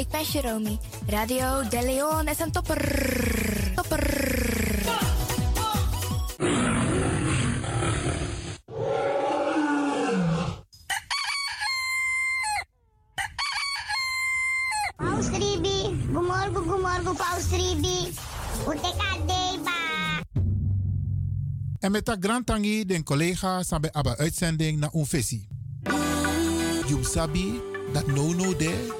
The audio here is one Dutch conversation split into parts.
ik ben Jeromy. Radio De Leon is een topper. Topper. Paus Ribi, gumorgo gumorgo Paus Ribi. Uteka deba. En met dat grand tangi den collega sabe aba uitzending na un visie. You sabi dat no no de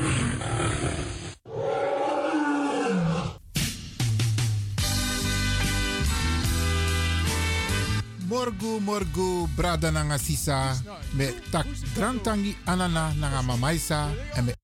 Morgu morgu brada nanga sisa. Me tak grand tangi anana nanga mamaisa. En me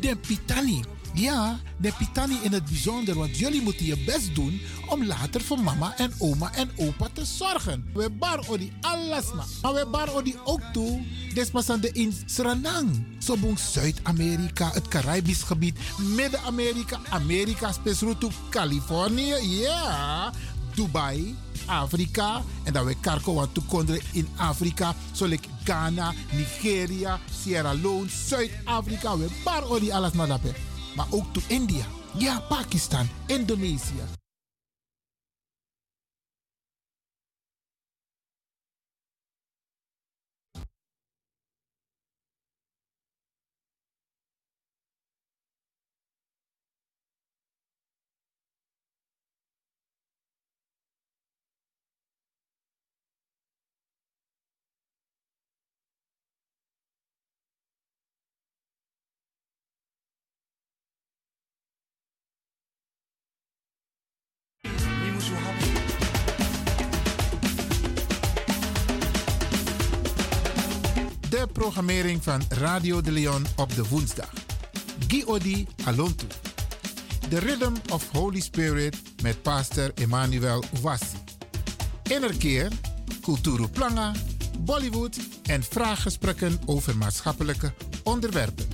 den pitani. Ja, de pitani in het bijzonder, want jullie moeten je best doen om later voor mama en oma en opa te zorgen. We bar odi alles na. Maar we bar odi ook toe, despassande in Suriname. Sobong Zuid-Amerika, het Caribisch gebied, Midden-Amerika, Amerika, spesrutu Californië, ja, Dubai, Afrika. En dan we karko wat toekonderen in Afrika. Zoals Ghana, Nigeria, Sierra Leone, Zuid-Afrika. We alles dape. Maar ook to India. Ja, Pakistan, Indonesië. Programmering van Radio de Leon op de woensdag. Giodi Alontu. The Rhythm of Holy Spirit met pastor Emmanuel Ouassi. Innerkeer, Kulturu Planga, Bollywood en vraaggesprekken over maatschappelijke onderwerpen.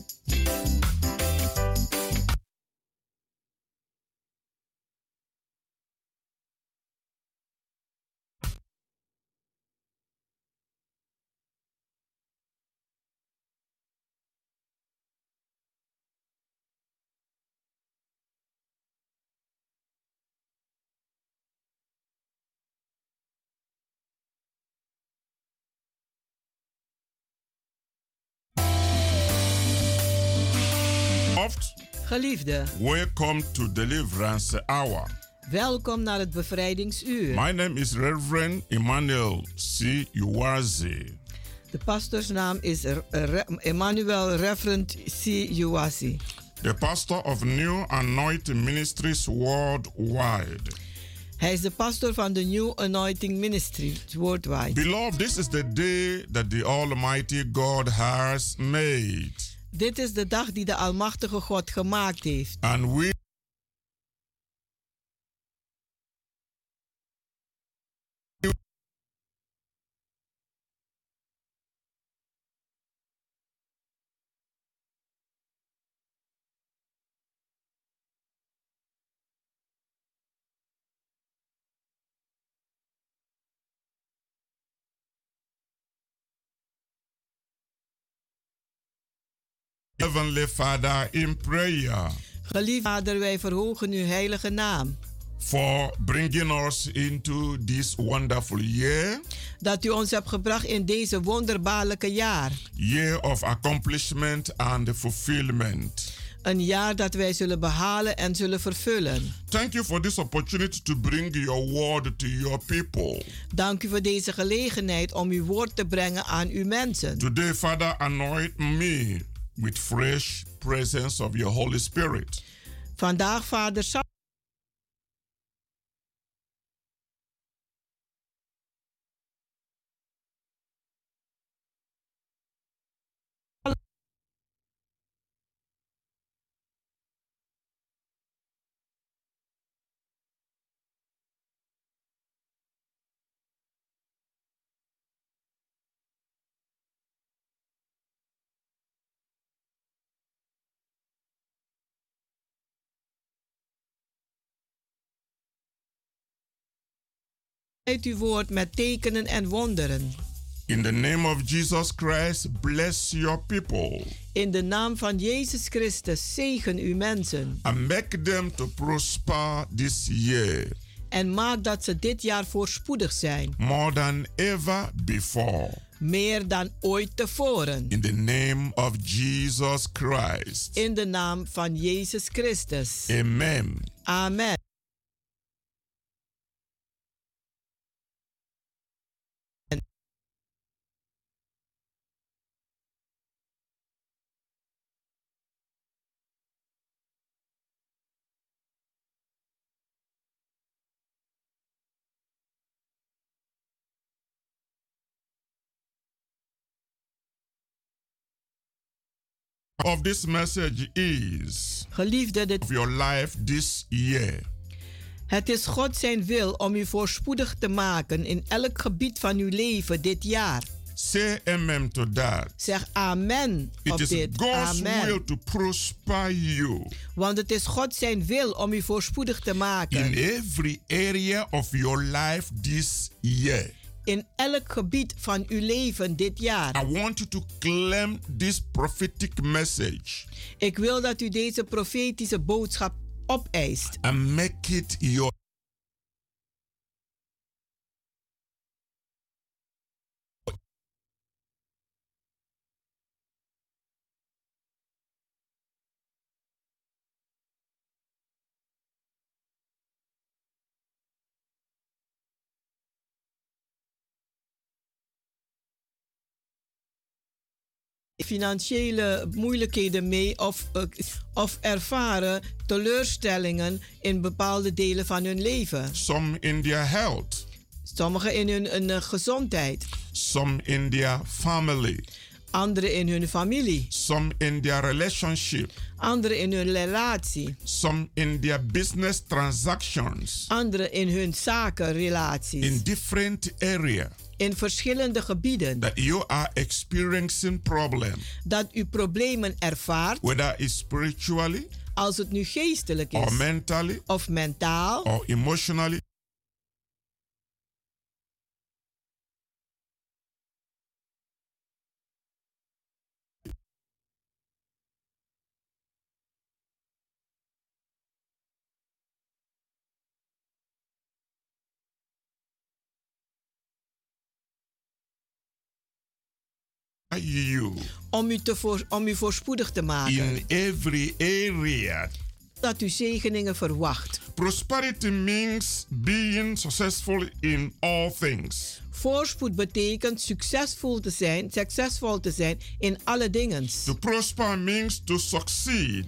Geliefde, welcome to Deliverance Hour. welkom naar het bevrijdingsuur. My name is Reverend Emmanuel C. Uwazi. De pastorsnaam is Re- Emmanuel Reverend C. Uwasi. the pastor of New Anointing Ministries worldwide. Hij is de pastor van de New Anointing Ministry worldwide. Beloved, this is the day that the Almighty God has made, Dit is de dag die de Almachtige God gemaakt heeft. Heavenly Father, in prayer Geliefde Vader, wij verhogen uw heilige naam. for bringing us into this wonderful year, Dat u ons hebt gebracht in deze wonderbaarlijke jaar. year of accomplishment and fulfillment. Een jaar dat wij zullen behalen en zullen vervullen. Thank you for this opportunity to bring your word to your people. Dank u voor deze gelegenheid om uw woord te brengen aan uw mensen. Today, Father, anoint me with fresh presence of your Holy Spirit. Vandaag, Vader, uit uw woord met tekenen en wonderen. In the name of Jesus Christ, bless your people In de naam van Jezus Christus zegen uw mensen. and make them to prosper this year En maak dat ze dit jaar voorspoedig zijn. more than ever before. Meer dan ooit tevoren. In the name of Jesus Christ. In de naam van Jezus Christus. Amen. Amen. Of this message is Geliefde, dit, of your life this year. het is God zijn wil om u voorspoedig te maken in elk gebied van uw leven dit jaar. Say amen to that. Zeg amen It op is dit. God's will Amen. to prosper you Want het is God zijn wil om u voorspoedig te in maken every area of your life this year. In elk gebied van uw leven dit jaar. I want you to claim this prophetic message Ik wil dat u deze profetische boodschap opeist and make it your financiële moeilijkheden mee of, eh, of ervaren teleurstellingen in bepaalde delen van hun leven. some in their health, Sommigen in hun, hun, eh, gezondheid, some in their family, anderen in hun familie, some in their relationship, anderen in hun relatie, some in their business transactions, anderen in hun zakenrelaties, in different area in verschillende gebieden. that you are experiencing problem, Dat u problemen ervaart, whether it's spiritually als het nu geestelijk or is mentally of mentaal or emotionally. You om u, te voor, om u voorspoedig te maken. in every area. Dat u zegeningen verwacht. Prosperity means being successful in all things. Voorspoed betekent succesvol te zijn, succesvol te zijn in alle dingen. To prosper means to succeed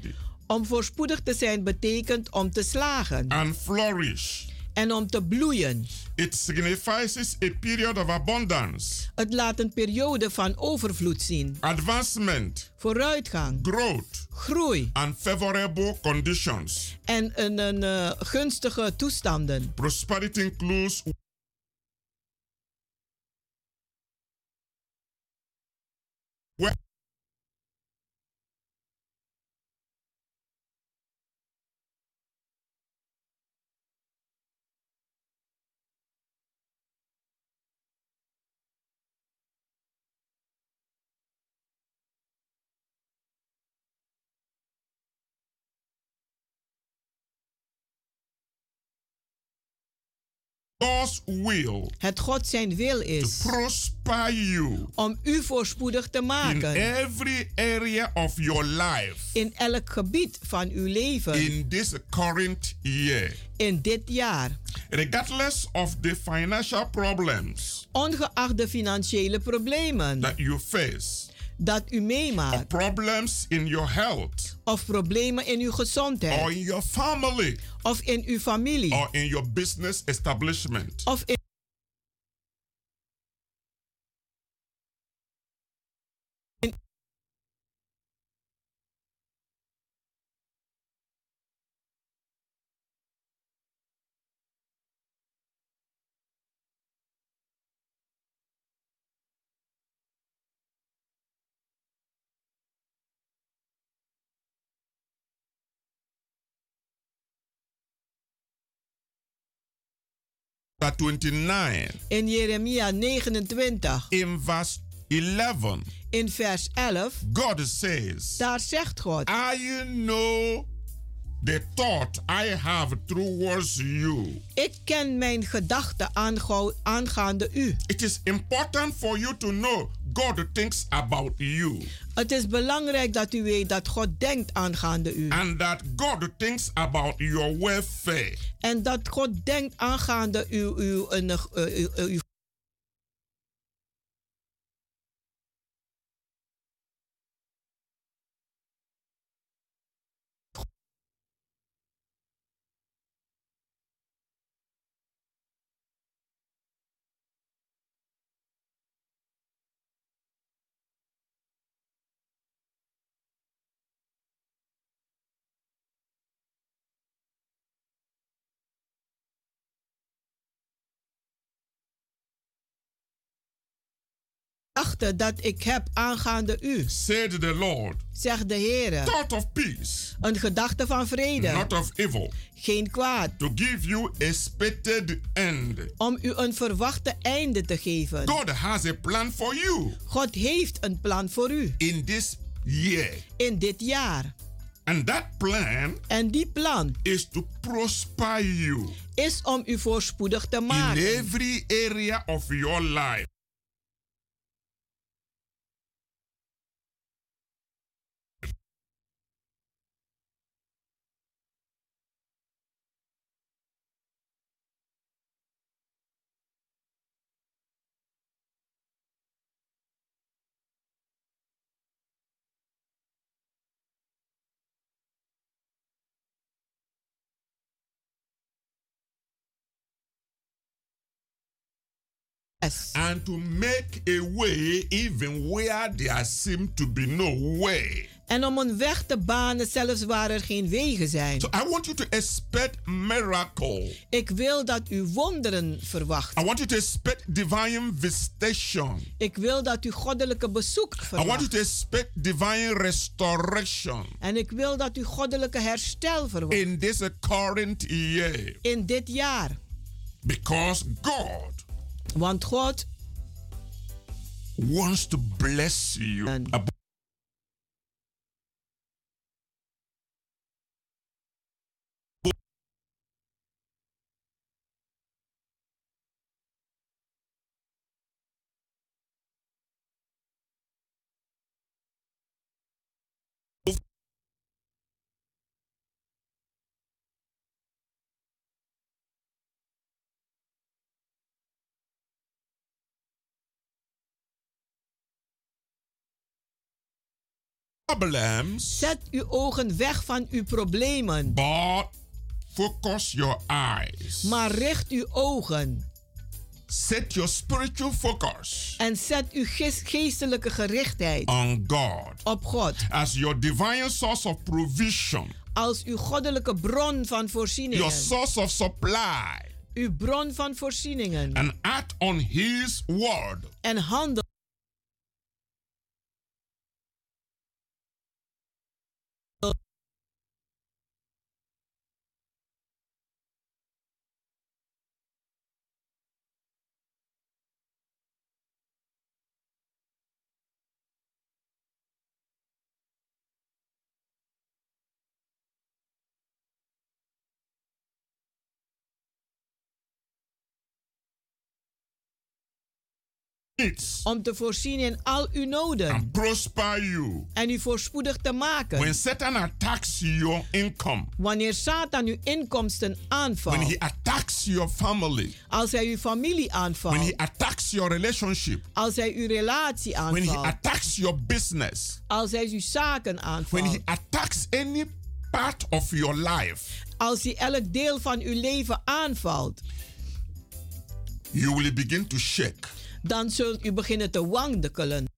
Om voorspoedig te zijn betekent om te slagen and flourish. En om te bloeien. It signifies a period of abundance, Het laat een periode van overvloed zien, advancement, vooruitgang, growth, groei and favorable conditions. en een, een eh, gunstige toestanden. Prosperity includes God's will het God zijn wil to is prosper you om u voorspoedig te in maken every area of your life in elk gebied van uw leven in this current year. in dit jaar. Regardless of the financial problems Ongeacht de financiële problemen that you face, dat u or meemaakt problems in your health, of problemen in uw or gezondheid in your family, of in uw familie. Or in your business establishment. of in Chapter 29, in Jeremia 29 in verse 11, in vers 11 God says, daar zegt God I know the thought I have towards you. ik ken mijn gedachten aangaande u. It is important for you to know God thinks about you Het is belangrijk dat u weet dat God denkt aangaande u. and that God thinks about your welfare. En dat God denkt aangaande uw, uw, uw, uw, uw, gedachten dat ik heb aangaande u, Said the Lord, zegt de Heer. thought of peace, Een gedachte van vrede, not of evil, geen kwaad, to give you expected end. om u een verwachte einde te geven. God has a plan for you God heeft een plan voor u in this year. in dit jaar. And that plan En die plan is to prosper you is om u voorspoedig te in maken every area of your life. And to make a way even where there seem to be no way. En om een weg te banen zelfs waar er geen wegen zijn. So I want you to expect miracle. Ik wil dat u wonderen verwacht. I want you to expect divine visitation. Ik wil dat u goddelijke bezoek I want you verwacht. to expect divine restoration En ik wil dat u goddelijke herstel verwacht. in this current year In dit jaar. because God Want God wants to bless you. And- problems, zet uw ogen weg van uw problemen. but focus your eyes. Maar richt uw ogen. Set your spiritual focus En zet uw geest- geestelijke gerichtheid on God op God. as your divine source of provision, Als uw goddelijke bron van your voorzieningen. source of supply, Uw bron van voorzieningen. and act on His word. En handel needs om te voorzien in al uw noden and prosper you. en u voorspoedig te maken. When Satan attacks your income, Wanneer Satan uw inkomsten when aanvalt, he attacks your family, als hij uw familie when he aanvalt, attacks your relationship, als hij uw relatie when he aanvalt, attacks your business, als hij uw zaken when aanvalt, he attacks any part of your life, als hij elk deel van uw leven aanvalt, you will begin to shake. Dan zult u beginnen te wankelen.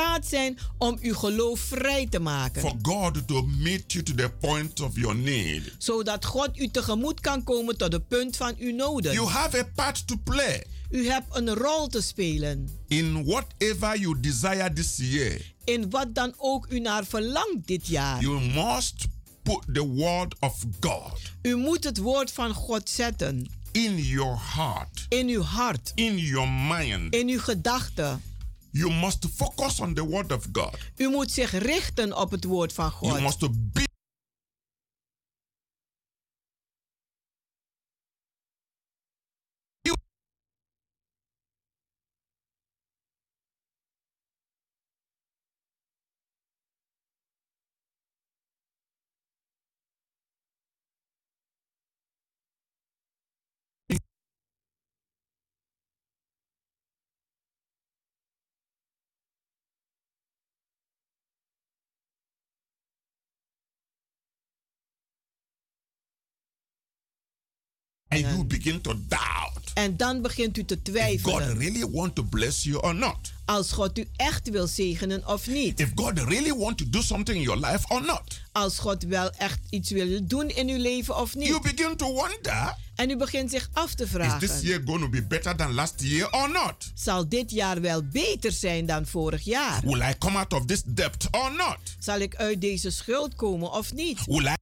Staat zijn om uw geloof vrij te maken. For God to meet you to the point of your need. Zodat God u tegemoet kan komen tot het punt van uw noden. You have a part to play U hebt een rol te spelen. in whatever you desire this year. In wat dan ook u naar verlangt dit jaar. You must put the word of God U moet het woord van God zetten. in your heart, In uw hart. in your mind. In uw gedachten. You must focus on the word of God. U moet zich richten op het woord van You God. must be and you begin to doubt En dan begint u te if God twijfelen. really want to bless you or not. Als God u echt wil zegenen of niet. If God really want to do something in your life or not. Als God wel echt iets wil doen in uw leven of You niet. begin to wonder, En u begint zich af te is this vragen. year going to be better than last year or not? Zal dit jaar wel beter zijn dan vorig jaar? Will I come out of this debt or not? Zal ik uit deze schuld komen of niet? Will I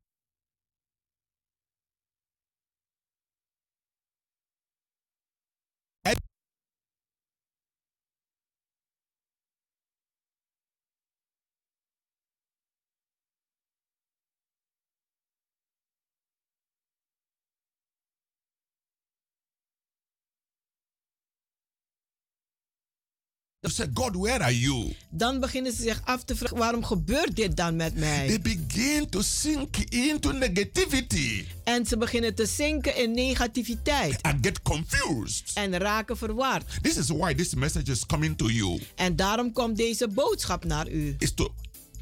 say, God, where are you? Dan beginnen ze zich af te vragen: waarom gebeurt dit dan met They mij? begin to sink into negativity En ze beginnen te zinken in negativiteit and get confused. en raken verward. This is why this message is coming to you. En daarom komt deze boodschap naar u. Is to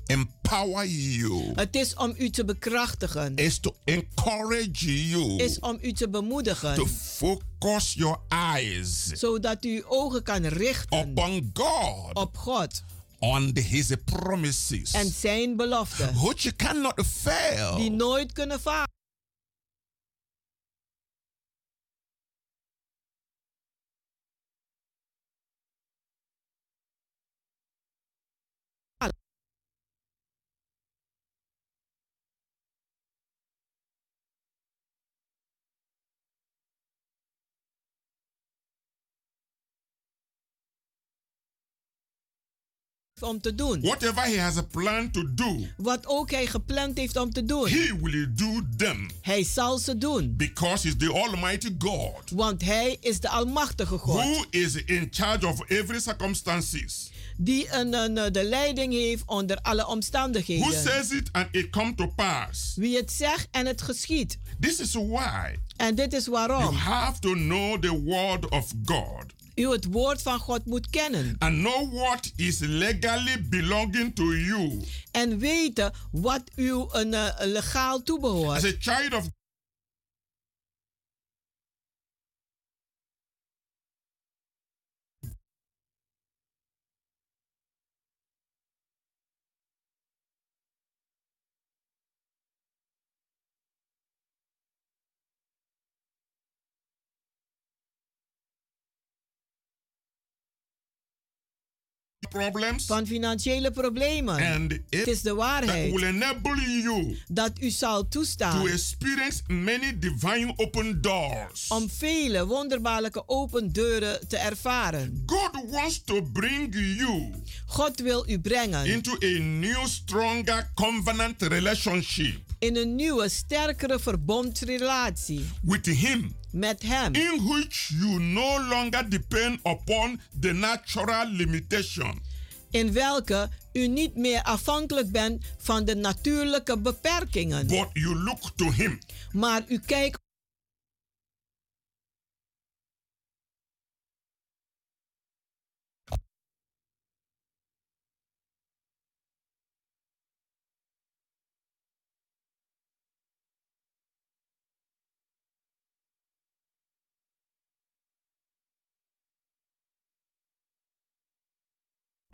empower you. Het is om u te bekrachtigen, Is to encourage you. is om u te To bemoedigen, focus your eyes zodat u uw ogen kan richten upon God, op God on the, His promises, en zijn beloften, which you cannot die fail. nooit kunnen falen. Om te doen. Whatever He has a plan to do, Wat ook hij gepland heeft om te doen. He will do them Hij zal ze doen. because He's the Almighty God Want hij is de Almachtige God. who is in charge of every circumstances. Die een, een, de leiding heeft onder alle Who omstandigheden. says it and it come to pass. Wie het zegt en het geschiet. This is why En dit is you waarom. have to know the word of God U het woord van God moet kennen. and know what is legally belonging to you En weten wat u een, eh, legaal as toebehoort. a child of problems. van financiële problemen. And Het it is de waarheid will enable you dat u zal to toestaan experience many divine open doors. om vele wonderbaarlijke open deuren te ervaren. God wants to bring you God wil u brengen into a new, stronger covenant relationship in een nieuwe, sterkere verbondsrelatie with Him, met Hem. in which you no longer depend upon the natural limitation. In welke u niet meer afhankelijk bent van de natuurlijke beperkingen, but you look to Him. maar u kijkt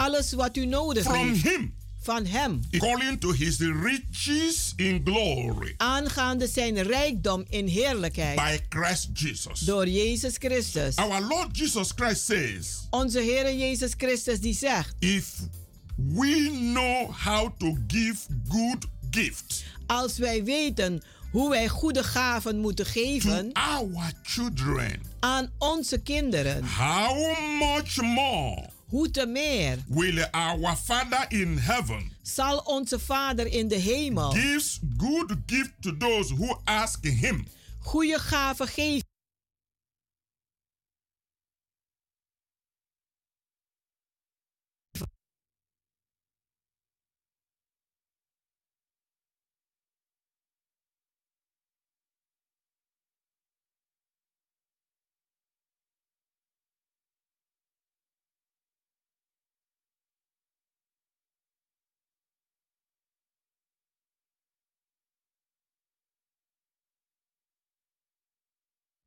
alles wat u nodig From heeft Him, van Hem. according to His riches in glory Aangaande zijn rijkdom in heerlijkheid by Christ Jesus. door Jezus Christus. Our Lord Jesus Christ says, Onze Heer Jezus Christus die zegt, if we know how to give good gifts als wij weten hoe wij goede gaven moeten to geven our children, aan onze kinderen, how much more hoe te meer will our Father in heaven zal onze Vader in de hemel gives good gift to those who ask Him? goede gaven geven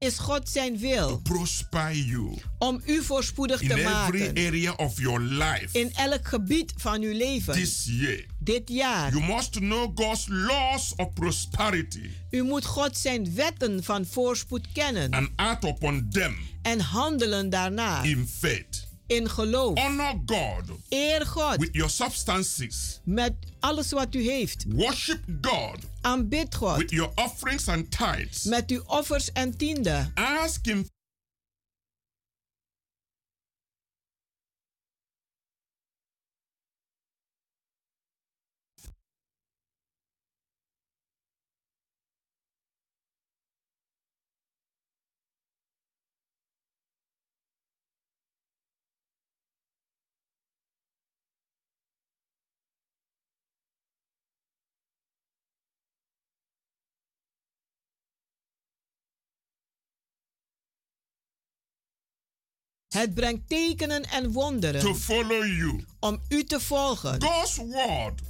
is God zijn wil Prosper you om u voorspoedig in te every maken area of your life in elk gebied van uw leven this year. dit jaar. You must know God's laws of prosperity U moet God zijn wetten van voorspoed kennen and act upon them en handelen daarna in faith. In geloof. Honor God Eer God with your substances. met alles wat u heeft. Worship God Aanbid God with your offerings and tithes. met uw offers en tienden. Ask Him Het brengt tekenen en to wonderen follow you. om u te volgen. God's word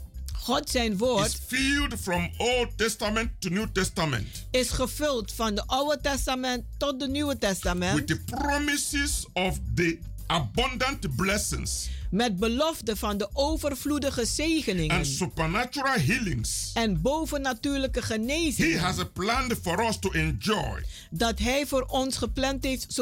God zijn is woord filled from Old Testament to New Testament is gevuld van de Oude Testament tot de Nieuwe with Testament the promises of the abundant blessings met belofte van de overvloedige and zegeningen supernatural healings. en bovennatuurlijke He genezingen has a plan for us to enjoy. dat Hij voor ons gepland heeft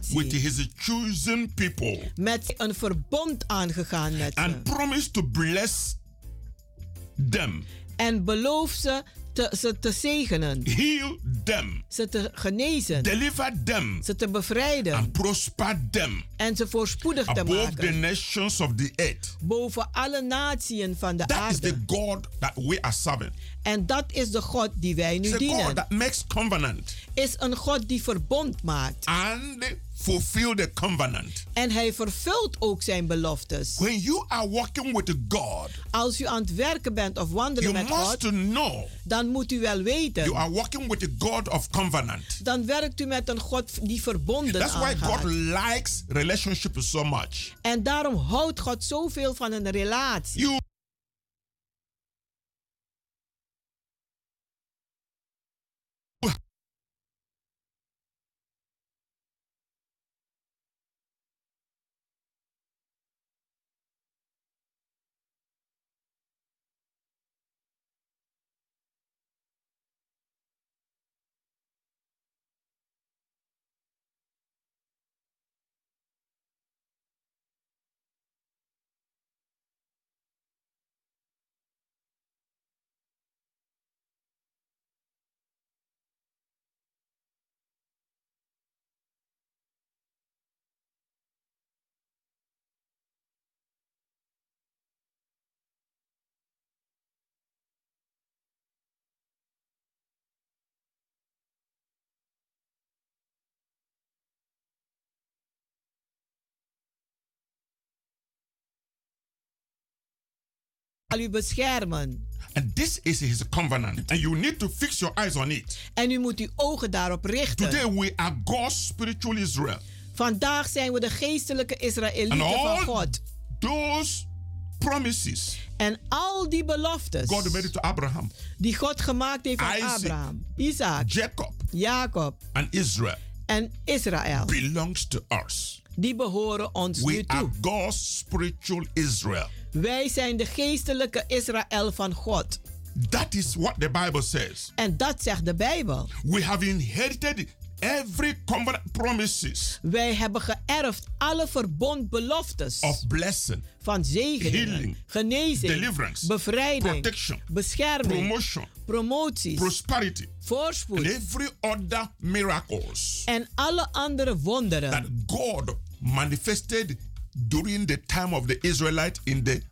zo with his chosen people met een verbond aangegaan met ze. and promised to bless them, En beloof ze te, ze te zegenen, heal them, ze te genezen, deliver them, ze te bevrijden and prosper them en ze voorspoedig te above the maken nations of the earth. boven alle natieën van de That is the aarde. God that we are serving. En dat is de God die wij It's nu God dienen. that makes covenant Is een God die verbond maakt. and fulfill the covenant. En hij vervult ook zijn beloftes. When you are walking with God, Als u aan het werken bent of wandelen you met must God, know dan moet u wel you weten. are walking with the God of covenant. Dan werkt u met een God die verbonden That's why God aangaat. likes relationships so much. En daarom houdt God zoveel van een relatie. You zal u beschermen. And this is his covenant. And you need to fix your eyes on it. En u moet uw ogen daarop richten. Today we are God's spiritual Israel. Vandaag zijn we de geestelijke Israëlieten van God. those promises En al die beloftes God made to Abraham, die God gemaakt heeft aan Isaac. Abraham, Isaac, Jacob, Jacob and Israel en Israël, belongs to us. die behoren ons nu We are toe. God's spiritual Israel. Wij zijn de geestelijke Israël van God. That is what the Bible says. En dat zegt de Bijbel. We have inherited every covenant promises Wij hebben geërfd alle verbondbeloftes of blessing, van zegeningen, healing, genezing, deliverance, bevrijding, protection, bescherming, promotion, promoties, prosperity, and voorspoed every other miracles en alle andere that wonderen God manifested during the time of the Israelite in the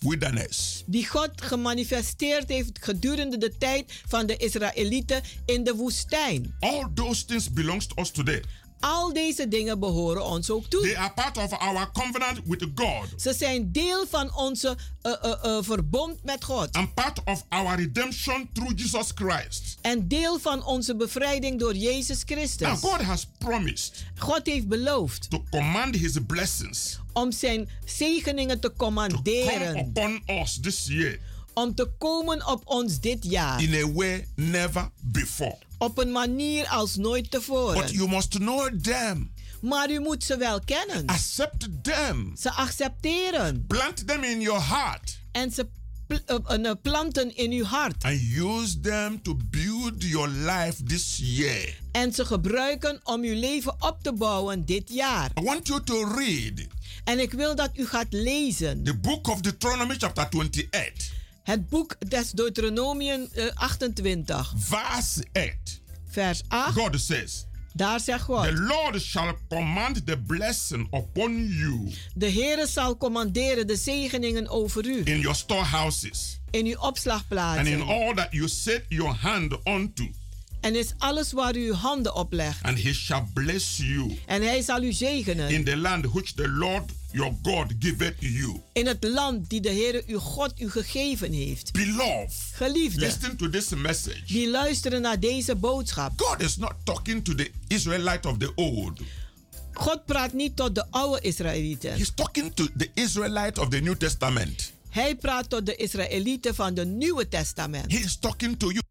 wilderness. die God gemanifesteerd heeft gedurende de tijd van de Israëlieten in de woestijn. All those things belongs to us today. Al deze dingen behoren ons ook toe. They are part of our covenant with God Ze zijn deel van onze eh, eh, eh, verbond met God. and part of our redemption through Jesus Christ. En deel van onze bevrijding door Jezus Now Christus. God has promised God heeft beloofd to command his blessings om zijn zegeningen te to come commanderen. upon us this year Om te komen op ons dit jaar. in a way never before. Op een manier als nooit But tevoren. you must know them, Maar u moet ze wel kennen. accept them, Ze accepteren. plant them in your heart, En ze pl- eh, eh, planten in uw hart. and use them to build your life this year. En ze gebruiken om uw leven op te bouwen dit jaar. I want you to read En ik wil dat u gaat lezen. the book of Deuteronomy, chapter 28, Het boek des Deuteronomium eh, 28, verse 8. vers 8. God says, Daar zegt God. The Lord shall command the blessing upon you De Heere zal commanderen de zegeningen over u. in your storehouses In uw and in opslagplaatsen. all that you set your hand unto, En is alles waar u uw handen op legt. and he shall bless you En hij zal u zegenen. in the land which the Lord your God giveth you. In het land die de Heere uw God u gegeven heeft. Beloved, Geliefde, listen to this message. die luisteren naar deze boodschap. God is not talking to the Israelite of the old. God praat niet tot de oude Israëlieten. He's talking to the Israelite of the New Testament. Hij praat tot de Israëlieten van de Nieuwe Testament. He is talking to you.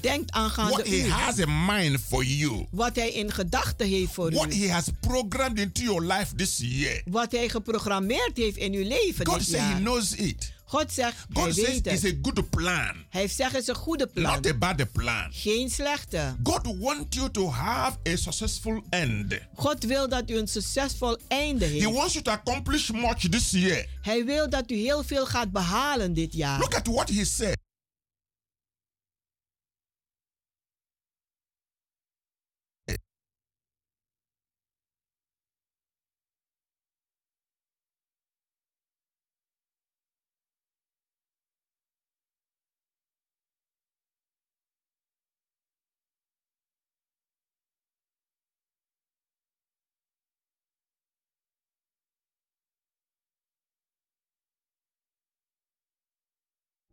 Denkt aangaande What he u. has in mind for you. Wat hij in gedachten heeft voor What u. he has programmed into your life this year. Wat hij geprogrammeerd heeft in uw leven God dit says he jaar. knows it. God zegt, hij God says weet it's het. a good plan, Hij zegt, het is een goede plan. not a bad plan. Geen slechte. God wants you to have a successful end. God wil dat u een succesvol einde He heeft. wants you to accomplish much this year. Hij wil dat u heel veel gaat behalen dit jaar. Look at what he said.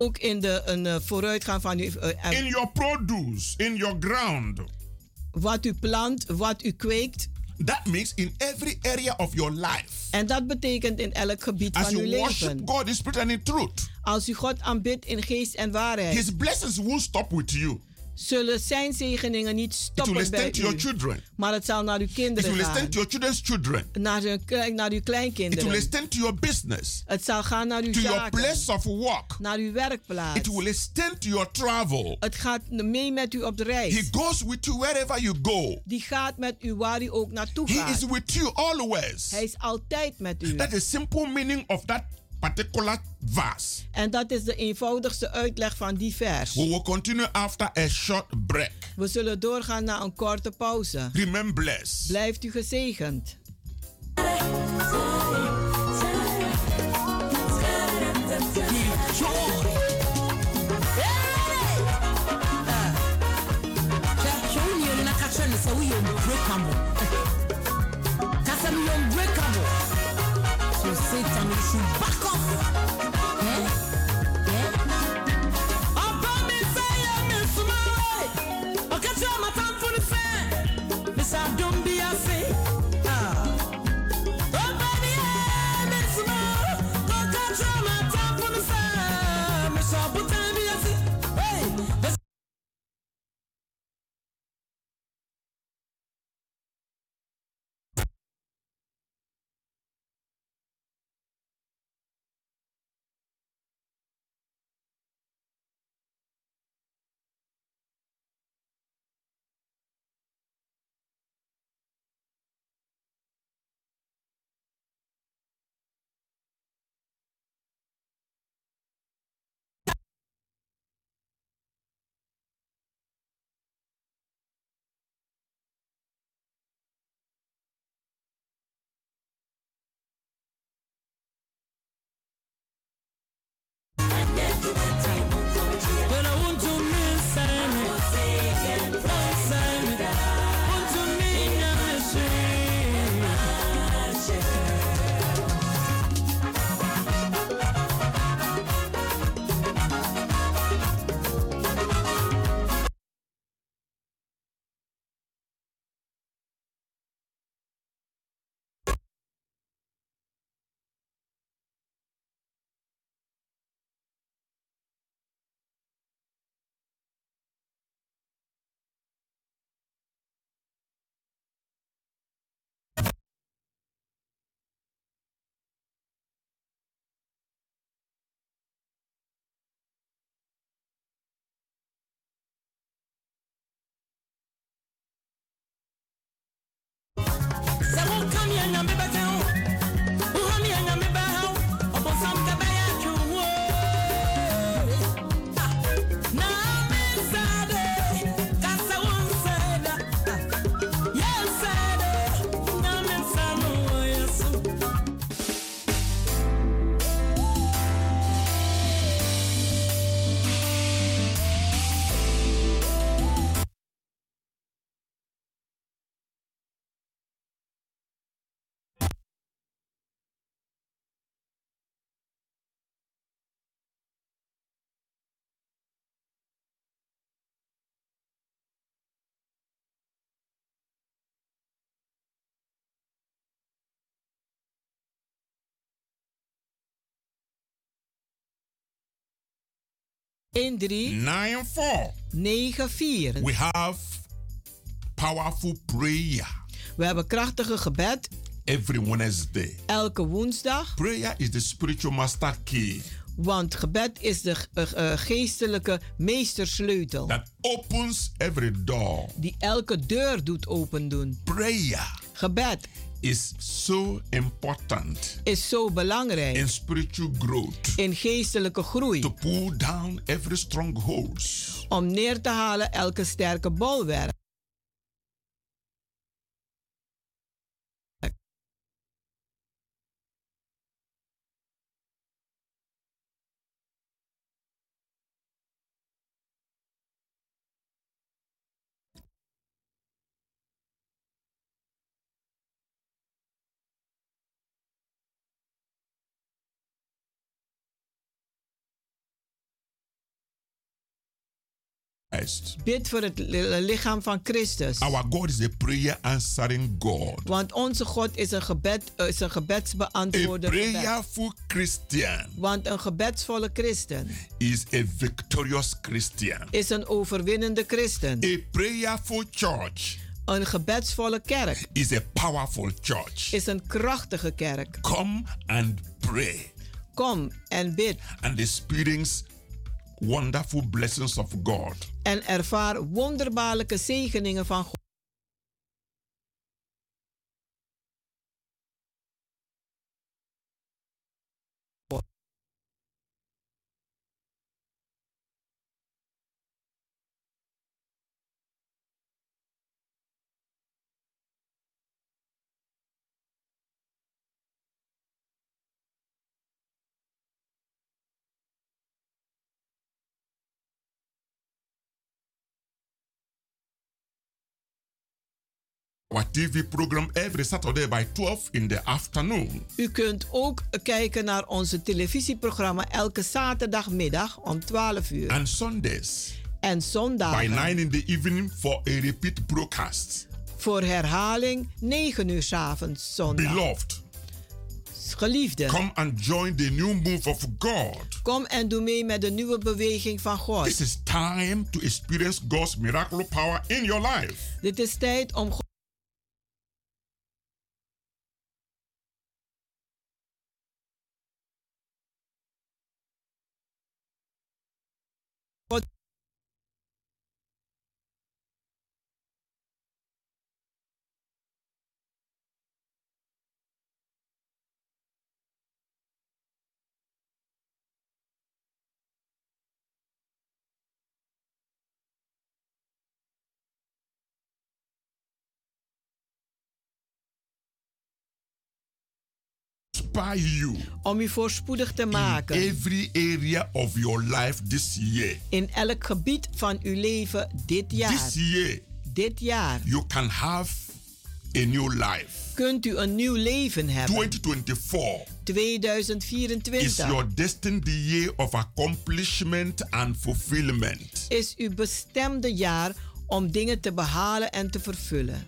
Ook in de een, eh, vooruitgang van uw, eh, eh, In your produce, in your ground. wat u plant, wat u kweekt. That means in every area of your life. En dat betekent in elk gebied As van uw you worship leven. God in spirit and in truth, Als u God aanbidt in geest en waarheid. His blessings won't stop with you. Zullen zijn zegeningen niet stoppen bij your u. Maar het zal naar uw kinderen gaan. to your children's children. Naar, uw, kle- naar uw It will kleinkinderen. extend to your business, Het zal gaan naar uw to your zaken. place of work. Naar uw werkplaats. It will extend to your travel. Het gaat mee met u op de He reis. goes with you wherever you go. Die gaat met u waar u ook naartoe He gaat. is with you always. Hij is altijd met u. That is simple meaning of that particular verse. En dat is de eenvoudigste uitleg van die vers. We will continue after a short break. We zullen doorgaan naar een korte pauze. Remain blessed. Blijft u gezegend. Satan, you should back It's 1 3 9 4 9 4 We have powerful prayer. We hebben krachtige gebed. Every Wednesday. Elke woensdag. Prayer is the spiritual master key. Want gebed is de uh, uh, geestelijke meestersleutel. That opens every door. Die elke deur doet opendoen. Prayer. Gebed is so important is zo belangrijk in spiritual growth in geestelijke groei. to pull down every strongholds. Om neer te halen elke sterke bolwerk. Christ. Bid voor het li- lichaam van Christus. Our God is a prayer answering God. Want onze God is een, gebed, eh, is een A gebedsbeantwoorder. gebed. prayerful Christian Want een gebedsvolle christen is a victorious Christian. is een overwinnende christen. A prayerful church Een gebedsvolle kerk is a powerful church. is een krachtige kerk. Come and pray Kom en bid and experience wonderful blessings of God. en ervaar wonderbaarlijke zegeningen van God. Our TV program every Saturday by 12 in the afternoon. U kunt ook kijken naar onze televisieprogramma elke zaterdagmiddag om 12 uur. And Sundays En by zondagen 9 in the evening for a repeat broadcast. voor herhaling 9 uur 's avonds zondag. Beloved, Geliefde, come and join the new move of God. kom en doe mee met de nieuwe beweging van God. This is time to experience God's miraculous power in your life. Dit is tijd om You om u voorspoedig te in maken every area of your life this year. in elk gebied van uw leven dit jaar. This year, Dit jaar you can have a new life. kunt u een nieuw leven hebben. 2024 is 2024 your destined year of accomplishment and fulfillment. is uw bestemde jaar om dingen te behalen en te vervullen.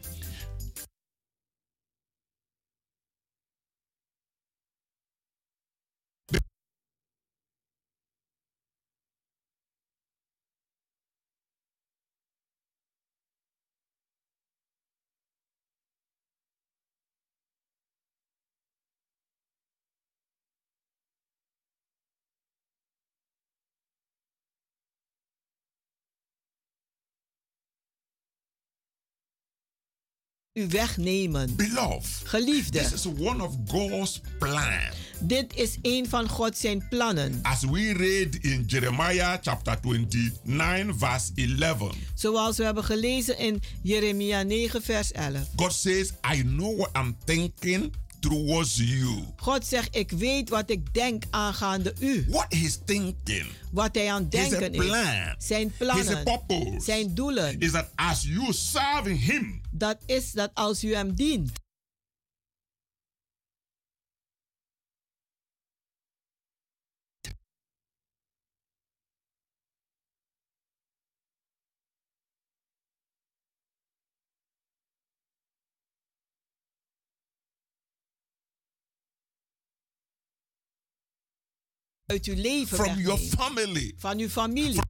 U wegnemen. Beloved, Geliefde, this is one of God's plan. dit is een van God zijn plannen. As we read in Jeremiah chapter 29, verse 11, Zoals we hebben gelezen in Jeremia 9, vers 11. God says, I know what I'm thinking towards you. God zegt, ik weet wat ik denk aangaande u. What he's thinking, Wat hij aan denken plan, is. Zijn his plannen, purpose, zijn doelen. is that as you serving him, Dat is dat als u hem dient. Uit uw leven from your family, van uw familie.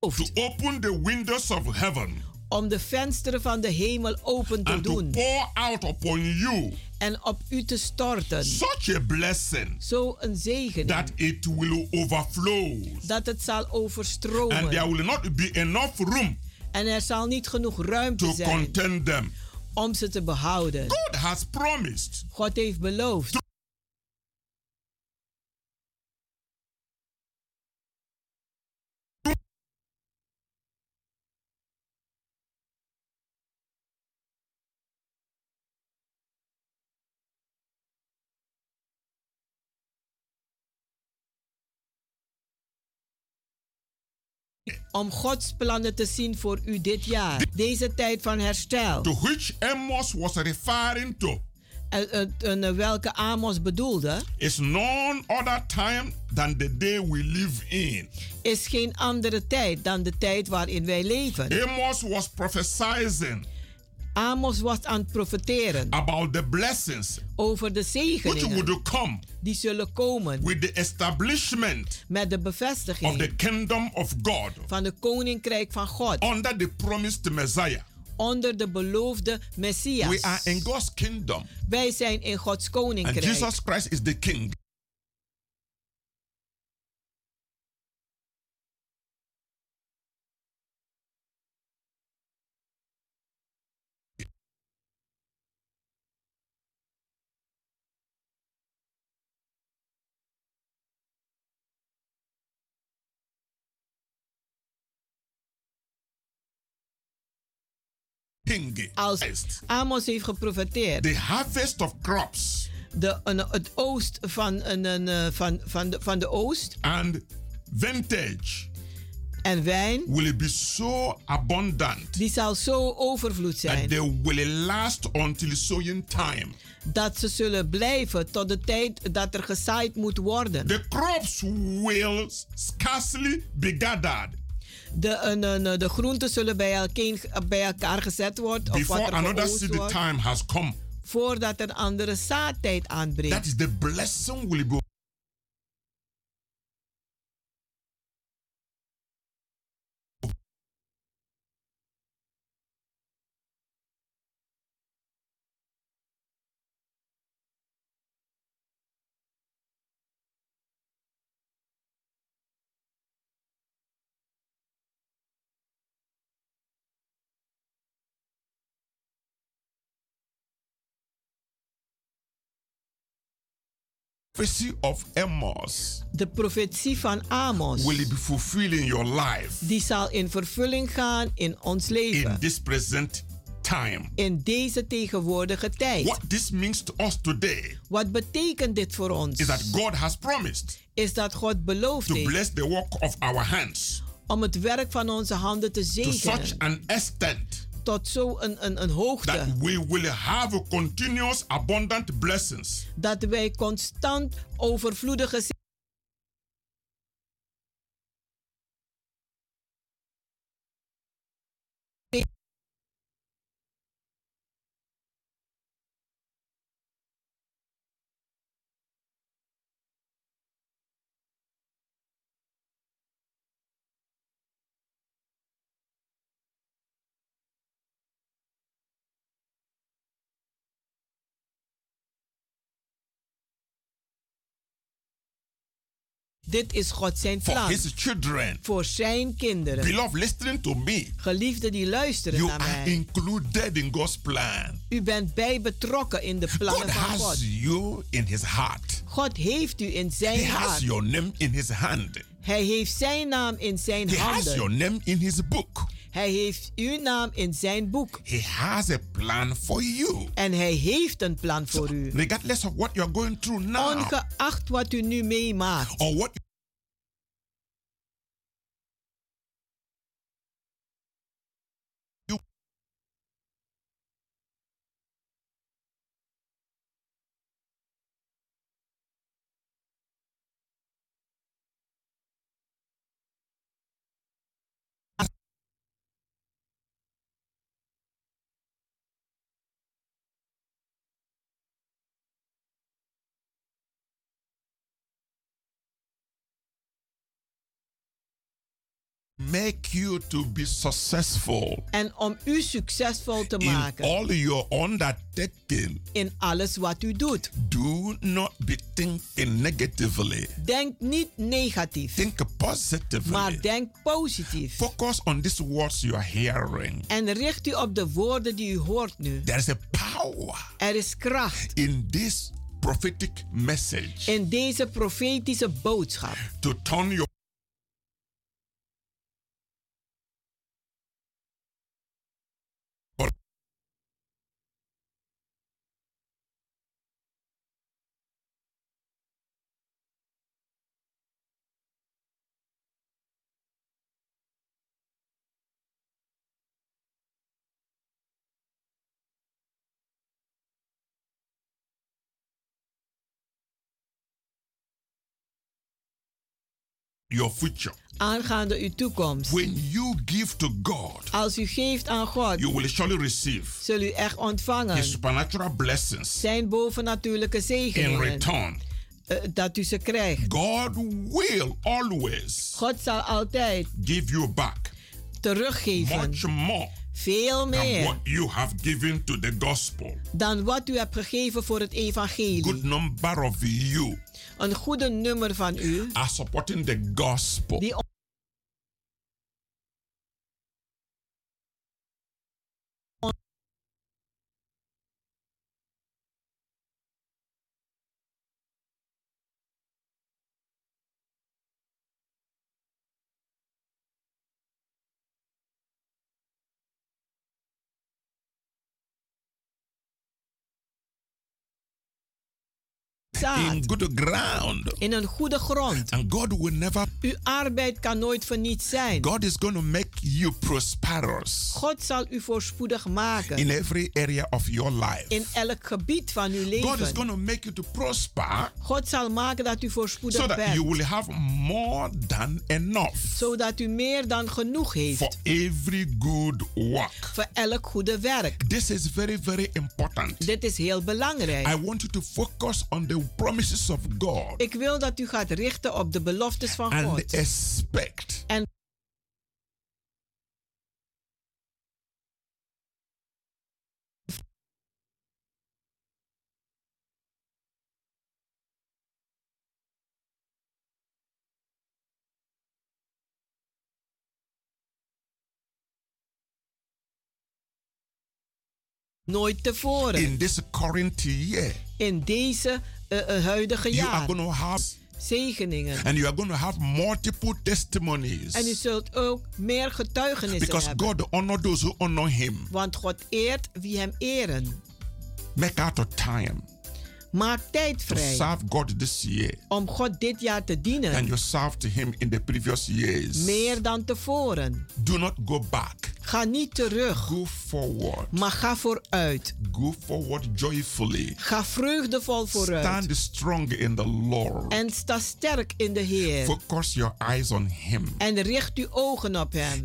to open the windows of heaven Om de vensteren van de hemel open te and to doen. pour out upon you En op u te storten. such a blessing Zo een zegening. that it will overflow dat het zal and there overstromen. will not be enough room En er zal niet genoeg ruimte to zijn contain them. om ze te behouden. God has promised God heeft beloofd. Om Gods plannen te zien voor u dit jaar. Deze tijd van herstel. to which Amos was referring to En, welke Amos bedoelde, is none other time than the day we live in. is geen andere tijd dan de tijd waarin wij leven. Amos was prophesying Amos was aan het profeteren about the blessings over de which zegeningen would come die zullen komen with the establishment met de of the bevestiging kingdom of God van het koninkrijk van God under the promised Messiah. onder de beloofde Messias. We are in God's kingdom, Wij zijn in Gods and koninkrijk. Jesus Christ is the king. Als. Amos heeft geprofeteerd, The harvest of crops de, een- het oost van, een, een, eh, van, van, de, van de oost and vintage en wijn, will be so abundant die zal zo overvloed that zijn. they will last until sowing time. Dat ze zullen blijven tot de tijd dat er gezaaid moet worden. The crops will scarcely be gathered De, een, een, de groenten zullen bij elkaar, bij elkaar gezet worden. Of before wat er another seed wordt, time has come. voordat een andere zaadtijd That aanbreekt. is the blessing will be prophecy of Amos De profetie van Amos, will be fulfilled in your life die zal in vervulling gaan in ons in leven. this present time. In deze tegenwoordige tijd. What this means to us today Wat betekent dit voor ons? is that God has promised Is dat God beloofd to heeft bless the work of our hands om het werk van onze handen te to such zegenen. an extent Tot zo een, een, een that hoogte. we will have a continuous abundant blessings Dat wij constant overvloedige Dit is God zijn for plan his children. voor zijn kinderen. Beloved, listening to me, Geliefden die luisteren you naar are mij. included in God's plan. U bent bij betrokken in de God plannen van has God. you in his heart. God heeft u in He zijn has hart. your name in his hand. Hij heeft zijn naam in zijn He has handen. your name in his book. Hij heeft uw naam in zijn boek. He has a plan for you. En hij heeft een plan voor u. Regardless of what you're going through now Ongeacht wat u nu meemaakt. or what make you to be successful En om u succesvol te in maken all your undertaking. in alles wat u doet. Do not be thinking negatively. Denk niet negatief, Think positively. maar denk positief. Focus on these words you are hearing. En richt u op de woorden die u hoort nu. There is a power Er is kracht in this prophetic message in deze profetische boodschap to turn your your future. aangaande uw toekomst. When you give to God, Als u geeft aan God, you will surely receive zul u echt ontvangen His supernatural blessings zijn bovennatuurlijke in zegeningen return. eh, dat u ze krijgt. God will always God zal altijd give you back teruggeven. much more Veel than meer what you have given to the gospel. dan wat u hebt gegeven voor het evangelie. Good number of you Een goede nummer van u are supporting the gospel. die in zaad good ground. in een goede grond. And God will never, Uw arbeid kan nooit verniet zijn. God is going to make you prosperous God zal u voorspoedig maken in every area of your life. in elk gebied van uw God is leven. going to make you to prosper God zal maken dat u voorspoedig so that you bent, will have more than enough zodat u meer dan genoeg for heeft every good work. voor elk goede werk. This is very, very important. Dit is heel belangrijk. I want you to focus on the promises of God Ik wil dat u gaat richten op de beloftes van and God. expect En nooit tevoren. in this current year, In deze eh, huidige you are jaar. going to have Zegeningen. and you are going to have multiple testimonies En u zult ook meer getuigenissen because hebben. God honor those who honor Him. Want God eert wie hem eren. Make out of time Maak tijd vrij serve God this year, om God dit jaar te and dienen. you served Him in the previous years. Meer dan tevoren. Do not go back. Ga niet terug, Go forward. maar ga vooruit. Go forward joyfully. Ga vreugdevol vooruit. Stand strong in the Lord. En sta sterk in de Heer. Focus your eyes on Him. En richt uw ogen op Hem.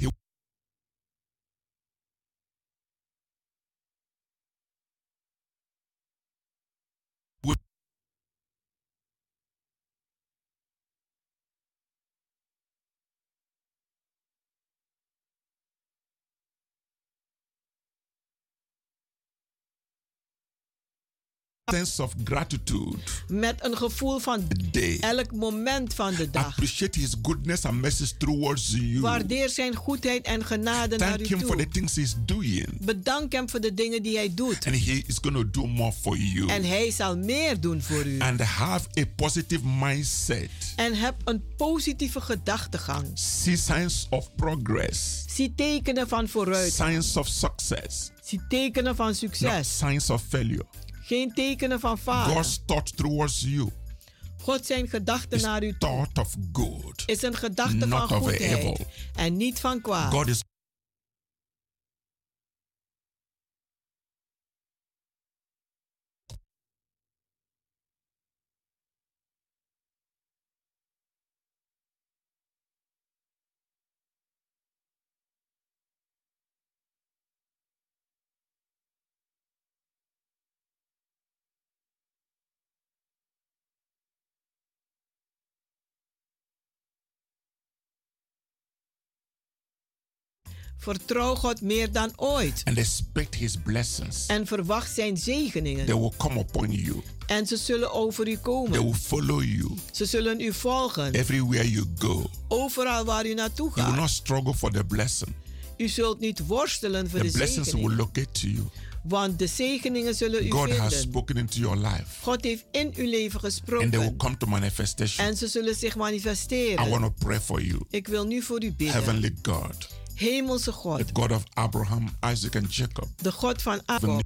Sense of gratitude. Met een gevoel van Day. elk moment van de dag. Appreciate His goodness and mercy towards you. Waardeer zijn goedheid en genade naar Thank u Him for the toe. things He's doing. Bedank hem voor de dingen die hij doet. And He is going to do more for you. En hij zal meer doen voor u. And have a positive mindset. En heb een positieve gedachtegang. See signs of progress. Zie tekenen van vooruit. Signs of success. Zie tekenen van Not succes. signs of failure. Geen tekenen van falen. God's thought towards you God zijn gedachten naar u toe thought of good. is een gedachte van evil. goedheid. En niet van kwaad. God is Vertrouw God meer dan ooit. and expect His blessings. En verwacht zijn They zegeningen. will come upon you. En ze zullen over u They komen. will follow you Ze zullen u volgen. everywhere you go. Overal waar u naartoe You will gaat. not struggle for the blessing. U zult niet worstelen voor The de blessings will zegeningen. locate to you. Want de zegeningen zullen u God has vinden. spoken into your life, God heeft in uw leven and they will gesproken. come to manifestation. En ze zullen zich I manifesteren. want to pray for you, Ik wil nu voor u bidden. Heavenly God, Hemelse the God. God of Abraham, Isaac, and Jacob. De God van Jacob.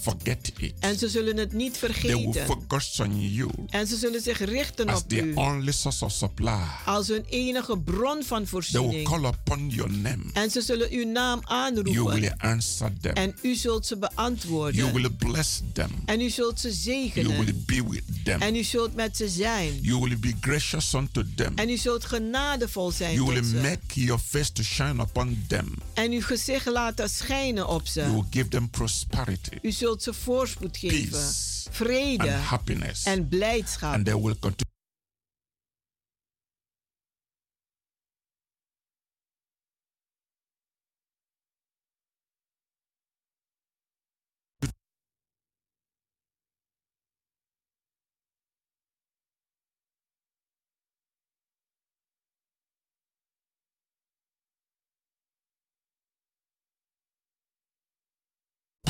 Forget it. En ze zullen het niet They will vergeten. focus on you En ze zullen zich richten as op their u only source of supply. als hun enige bron van They will voorziening. call upon your name. En ze zullen uw naam You will aanroepen. answer them. En u zult ze You beantwoorden. will bless them. En u zult ze You zegenen. will be with them. En u zult met ze zijn. You will be gracious unto them. En u zult genadevol zijn You will ze. make your face to shine upon them. En uw gezicht laten schijnen op You ze. will give them prosperity, U zult ze voorspoed geven. peace, Vrede and happiness. en blijdschap. And they will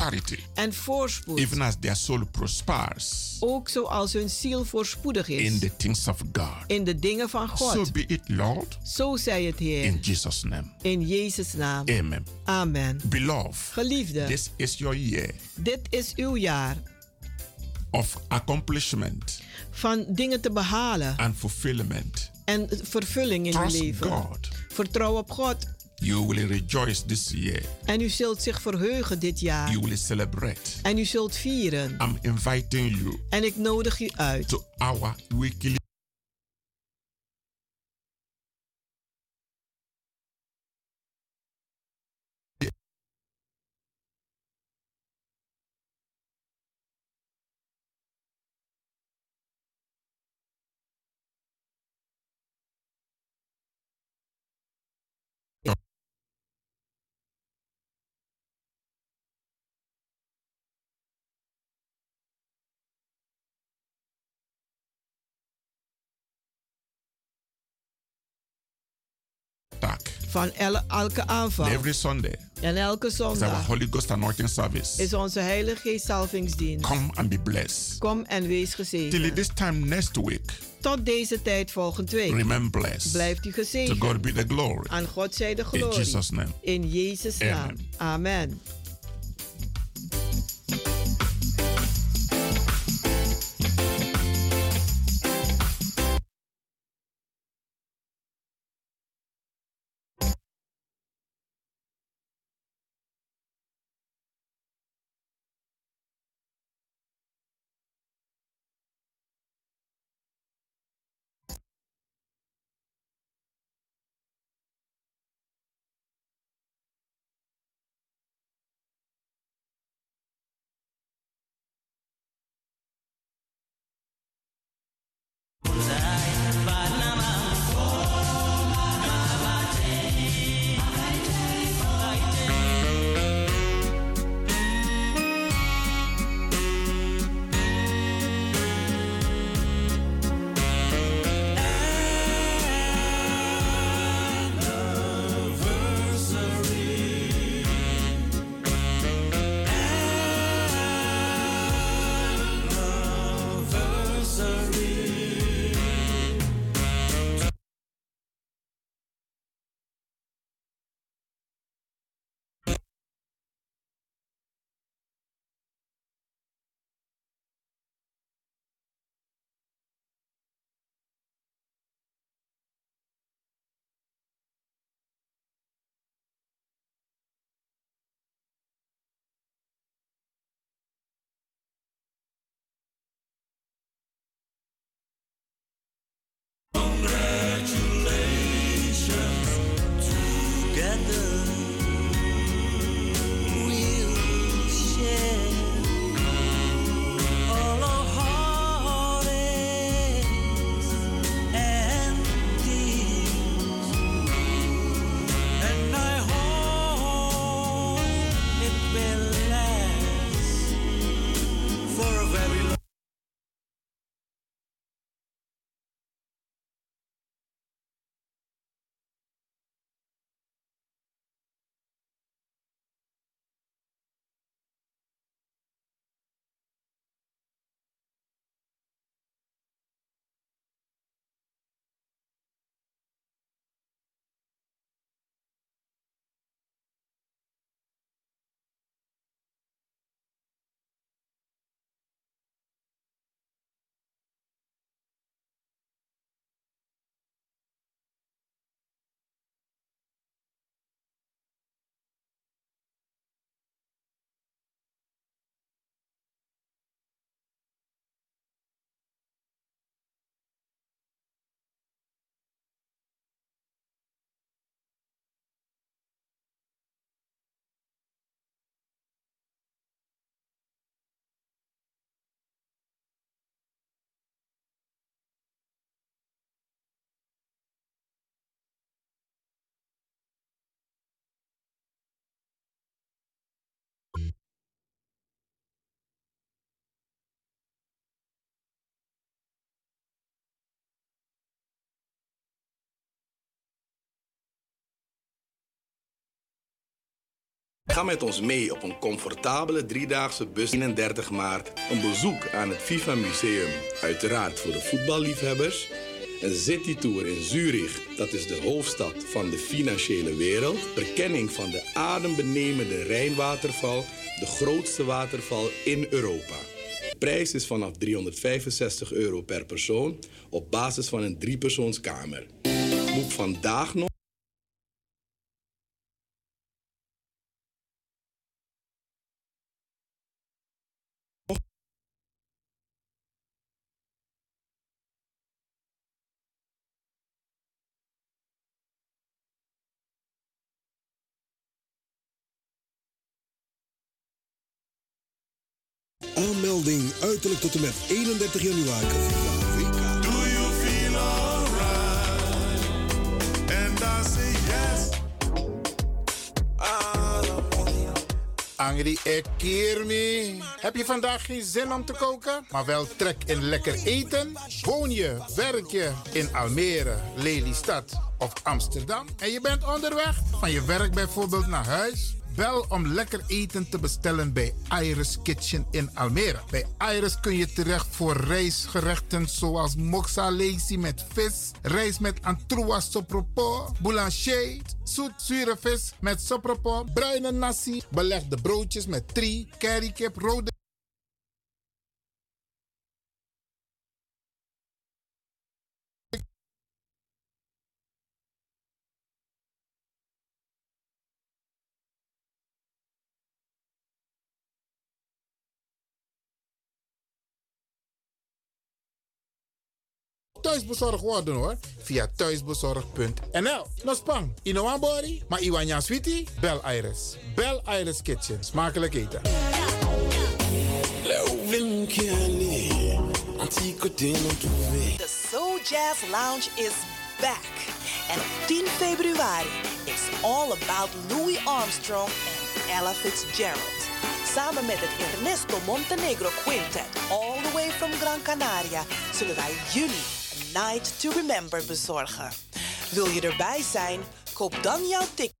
Prosperity, En voorspoed. even as their soul prospers Ook zoals hun ziel voorspoedig in is. the things of God. In de dingen van So God. be it, Lord, Zo zei het Heer. in Jesus' name. In Jezus' naam. Amen. Amen. Beloved, Geliefde, this is your year dit is uw jaar of accomplishment van dingen te behalen and fulfillment. en vervulling in uw Trust leven. God. Vertrouw op God You will rejoice this year. en u zult zich verheugen dit jaar. You will celebrate. En u zult vieren. I'm inviting you En ik nodig u uit to our weekly van el- elke aanval. Every Sunday En elke is our zondag Holy Ghost anointing service. is onze Heilige Geest salvingsdienst. Come and be blessed. Kom en wees Till gezegend. this time next week, Tot deze tijd volgende week. remain blessed. Blijft u To gezegend. God be the glory. Aan God zij de In glorie. Jesus' name. In Jezus' naam. Amen. Amen. Ga met ons mee op een comfortabele driedaagse bus 31 maart. Een bezoek aan het FIFA Museum. Uiteraard voor de voetballiefhebbers. Een citytour in Zurich, dat is de hoofdstad van de financiële wereld. Verkenning van de adembenemende Rijnwaterval, de grootste waterval in Europa. De prijs is vanaf 365 euro per persoon op basis van een driepersoonskamer. Boek vandaag nog. Aanmelding uiterlijk tot en met 31 januari. Do you feel alright? And I say yes. Angry Ekirmi. Heb je vandaag geen zin om te koken, maar wel trek in lekker eten? Woon je, werk je in Almere, Lelystad of Amsterdam? En je bent onderweg van je werk bijvoorbeeld naar huis? Bel om lekker eten te bestellen bij Iris Kitchen in Almere. Bij Iris kun je terecht voor rijstgerechten zoals moxa lazy met vis, rijst met antroas sopropo, boulanger, zoet zure vis met sopropo, bruine nasi, belegde broodjes met tri, currykip, rode thuisbezorgd worden hoor. Via thuisbezorg.nl. No spang, ino wan bori, maar iwan sweetie, bel Iris. Bel Iris Kitchen. Smakelijk eten. The Soul Jazz Lounge is back. En op 10 februari is all about Louis Armstrong en Ella Fitzgerald. Samen met het Ernesto Montenegro Quintet, all the way from Gran Canaria, zullen wij jullie Night to Remember bezorgen. Wil je erbij zijn? Koop dan jouw ticket.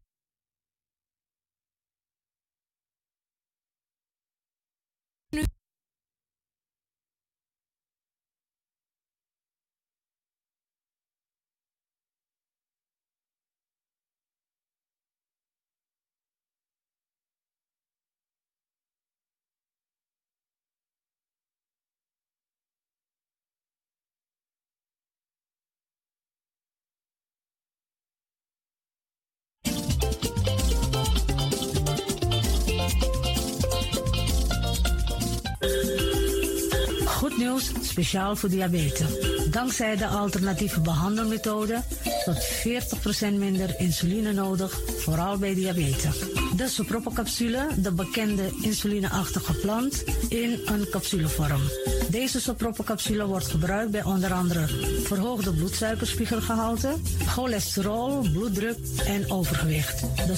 Nieuws, speciaal voor diabetes. Dankzij de alternatieve behandelmethode tot 40% minder insuline nodig, vooral bij diabetes. De soproppencapsule, de bekende insulineachtige plant, in een capsulevorm. Deze soproppencapsule wordt gebruikt bij onder andere verhoogde bloedsuikerspiegelgehalte, cholesterol, bloeddruk en overgewicht. De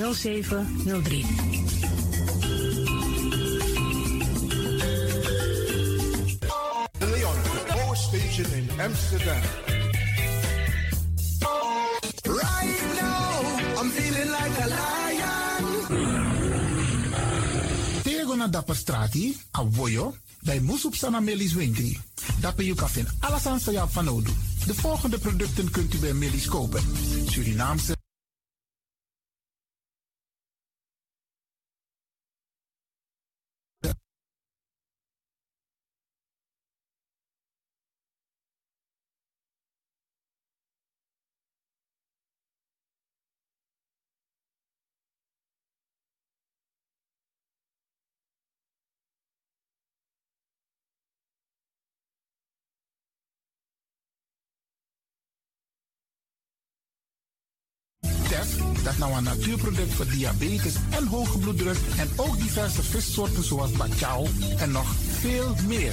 0703. De Leon, power station in Amsterdam. Right now, I'm feeling like a lion. Tego na dapper strati, a voyo, bij Moesop Sana Melis Winkri. Dapper you kan vinden alles aan van Odu. De volgende producten kunt u bij Melis kopen. Surinaamse dat nou een natuurproduct voor diabetes en hoge bloeddruk en ook diverse vissoorten zoals bacalhau en nog veel meer.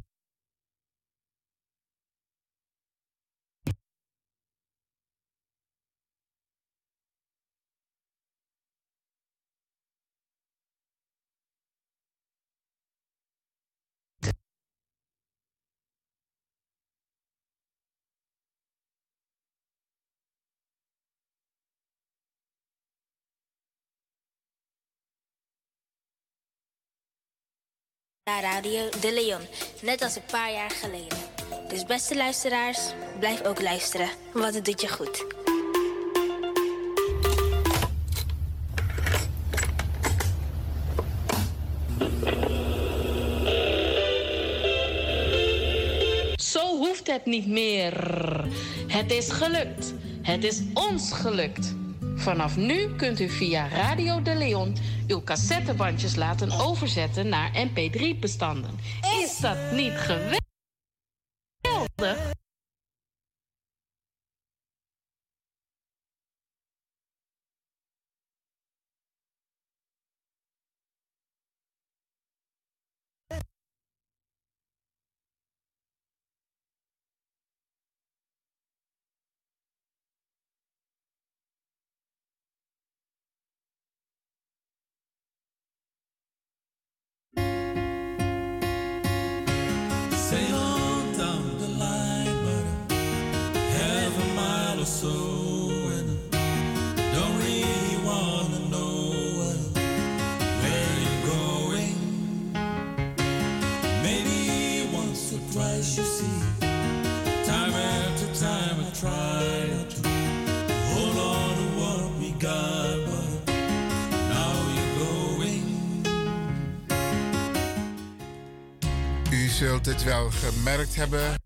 Radio De Leon, net als een paar jaar geleden. Dus beste luisteraars, blijf ook luisteren, want het doet je goed. Zo hoeft het niet meer. Het is gelukt. Het is ons gelukt. Vanaf nu kunt u via Radio de Leon uw cassettebandjes laten overzetten naar MP3-bestanden. Is dat niet geweldig? Zult het wel gemerkt hebben.